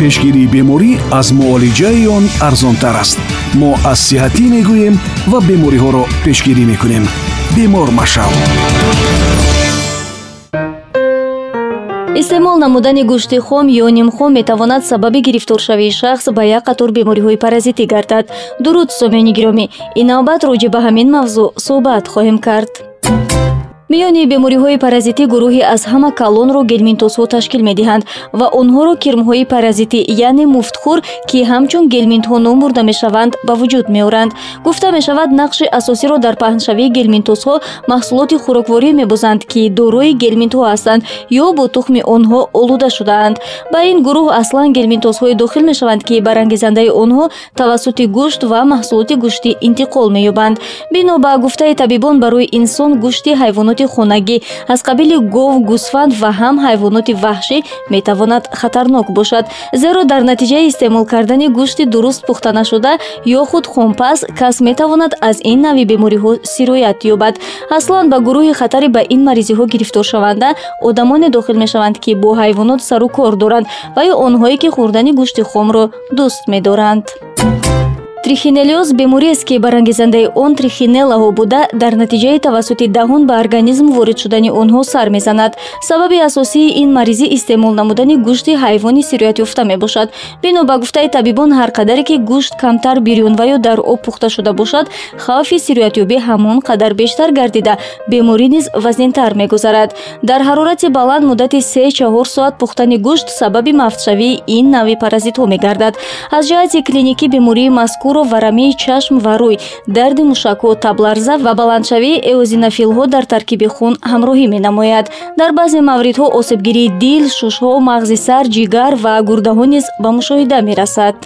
пешгирии беморӣ аз муолиҷаи он арзонтар аст. Мо аз сиҳатӣ мегӯем ва бемориҳоро пешгирӣ мекунем. Бемор машав истеъмол намудани гӯшти хом ё нимхом метавонад сабаби гирифторшавии шахс ба як қатор бемориҳои паразитӣ гардад. Дуруд сомиёни гиромӣ. Ин навбат роҷи ба ҳамин мавзӯъ. Суҳбат хоҳем кард миёни бемориҳои паразитӣ гурӯҳи аз ҳама калонро гелминтозҳо ташкил медиҳанд ва онҳоро кирмҳои паразитӣ яъне муфтхӯр ки ҳамчун гелминтҳо ном бурда мешаванд ба вуҷуд меоранд. Гуфта мешавад нақши асосиро дар паҳншавии гелминтозҳо маҳсулоти хӯрокворӣ мебозанд ки дорои гелминтҳо ҳастанд ё бо тухми онҳо олуда шудаанд ба ин гурӯҳ аслан гелминтозҳое дохил мешаванд ки барангезандаи онҳо тавассути гӯшт ва маҳсулоти гӯштӣ интиқол меёбанд. Бино ба гуфтаи табибон барои инсон гӯшти ҳайвонот ҳайвоноти хонагӣ аз қабили гов гӯсфанд ва ҳам ҳайвоноти ваҳшӣ метавонад хатарнок бошад. Зеро дар натиҷаи истеъмол кардани гӯшти дуруст пухтанашуда ё худ хомпаз кас метавонад аз ин нави бемориҳо сироят ёбад. Аслан ба гурӯҳи хатари ба ин маризиҳо гирифторшаванда одамоне дохил мешаванд ки бо ҳайвонот сару кор доранд ва ё онҳое ки хӯрдани гӯшти хомро дӯст медоранд трихинелиоз бемориест ки барангезандаи он трихинелаҳо буда дар натиҷаи тавассути даҳон ба организм ворид шудани онҳо сар мезанад. Сабаби асосии ин маризӣ истеъмол намудани гӯшти ҳайвони сироятёфта мебошад. Бино ба гуфтаи табибон ҳар қадаре ки гӯшт камтар бирён ва ё дар об пухта шуда бошад хавфи сироятёбӣ ҳамон қадар бештар гардида. Беморӣ низ вазнинтар мегузарад. Дар ҳарорати баланд муддати се-чаҳор соат пухтани гӯшт сабаби мафтшавии ин нави паразитҳо мегардад. Аз ҷиҳати клиникӣ бемории мазкур ҳамроҳро варамии чашм ва рӯй дарди мушакҳо табларза ва баландшавии эозинофилҳо дар таркиби хун ҳамроҳӣ менамояд. Дар баъзе мавридҳо осебгирии дил шушҳо мағзи сар ҷигар ва гурдаҳо низ ба мушоҳида мерасад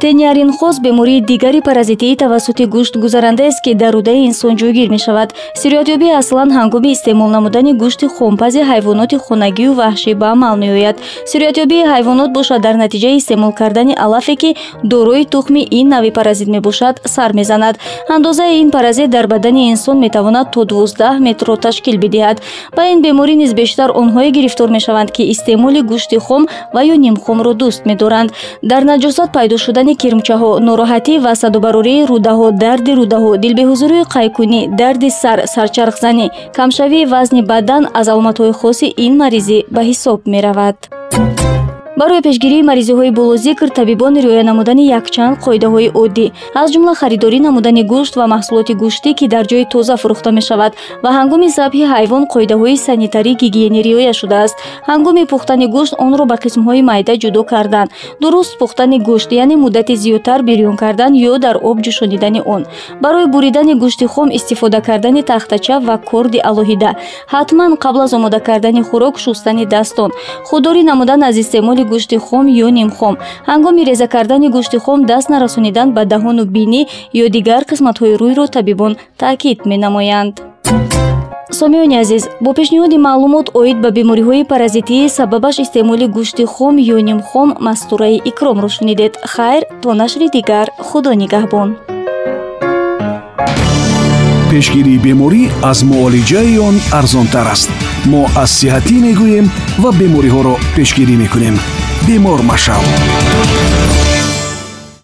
тениаринхоз бемории дигари паразитии тавассути гӯшт гузарандаест ки дар рӯдаи инсон ҷойгир мешавад. Сироятёбӣ аслан ҳангоми истеъмол намудани гӯшти хомпази ҳайвоноти хонагию ваҳшӣ ба амал меояд. Сироятёбии ҳайвонот бошад дар натиҷаи истеъмол кардани алафе ки дорои тухми ин нави паразит мебошад сар мезанад. Андозаи ин паразит дар бадани инсон метавонад то дувоздаҳ метрро ташкил бидиҳад. Ба ин беморӣ низ бештар онҳое гирифтор мешаванд ки истеъмоли гӯшти хом ва ё нимхомро дӯст медоранд. Дар наҷосат пайдо шудани шудани кирмчаҳо нороҳатӣ ва садубарории рӯдаҳо дарди рӯдаҳо дилбеҳузурии қайкунӣ дарди сар сарчархзанӣ камшавии вазни бадан аз аломатҳои хоси ин маризӣ ба ҳисоб меравад барои пешгирии маризиҳои болозикр табибон риоя намудани якчанд қоидаҳои оддӣ. Аз ҷумла харидорӣ намудани гӯшт ва маҳсулоти гӯштӣ ки дар ҷои тоза фурӯхта мешавад ва ҳангоми забҳи ҳайвон қоидаҳои санитарӣ гигиенӣ риоя шудааст. Ҳангоми пухтани гӯшт онро ба қисмҳои майда ҷудо кардан дуруст пухтани гӯшт яъне муддати зиёдтар бирён кардан ё дар об ҷӯшонидани он. Барои буридани гӯшти хом истифода кардани тахтача ва корди алоҳида. Ҳатман қабл аз омода кардани хӯрок шустани дастон. Худдорӣ намудан аз истеъмоли гӯшти хом ё нимхом ҳангоми реза кардани гӯшти хом даст нарасонидан ба даҳону бинӣ ё дигар қисматҳои рӯйро табибон таъкид менамоянд. Сомиёни азиз бо пешниҳоди маълумот оид ба бемориҳои паразитӣ сабабаш истеъмоли гӯшти хом ё нимхом мастураи икромро шунидед. Хайр то нашри дигар худо нигаҳбон. Пешгирии беморӣ аз муолиҷаи он арзонтар аст мо аз сиҳатӣ мегӯем ва бемориҳоро пешгирӣ мекунем. Бемор машав